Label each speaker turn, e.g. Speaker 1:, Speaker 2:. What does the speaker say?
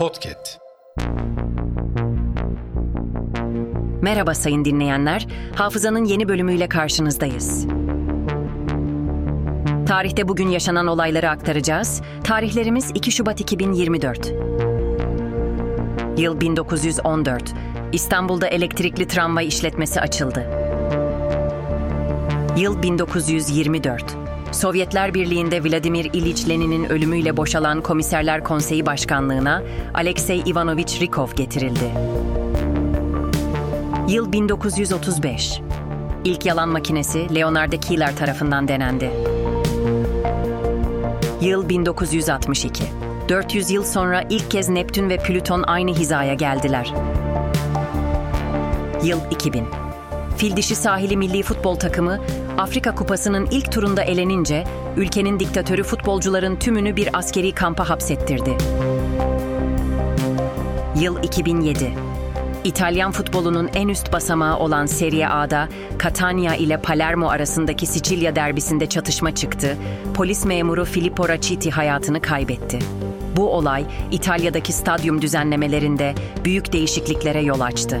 Speaker 1: Podcast.
Speaker 2: Merhaba sayın dinleyenler. Hafızanın yeni bölümüyle karşınızdayız. Tarihte bugün yaşanan olayları aktaracağız. Tarihlerimiz 2 Şubat 2024. Yıl 1914. İstanbul'da elektrikli tramvay işletmesi açıldı. Yıl 1924. Sovyetler Birliği'nde Vladimir İliç Lenin'in ölümüyle boşalan Komiserler Konseyi Başkanlığına Alexey Ivanovich Rykov getirildi. Yıl 1935. İlk yalan makinesi Leonard Keeler tarafından denendi. Yıl 1962. 400 yıl sonra ilk kez Neptün ve Plüton aynı hizaya geldiler. Yıl 2000. Fil dişi sahili milli futbol takımı Afrika Kupası'nın ilk turunda elenince ülkenin diktatörü futbolcuların tümünü bir askeri kampa hapsettirdi. Yıl 2007. İtalyan futbolunun en üst basamağı olan Serie A'da Catania ile Palermo arasındaki Sicilya derbisinde çatışma çıktı. Polis memuru Filippo Raciti hayatını kaybetti. Bu olay İtalya'daki stadyum düzenlemelerinde büyük değişikliklere yol açtı.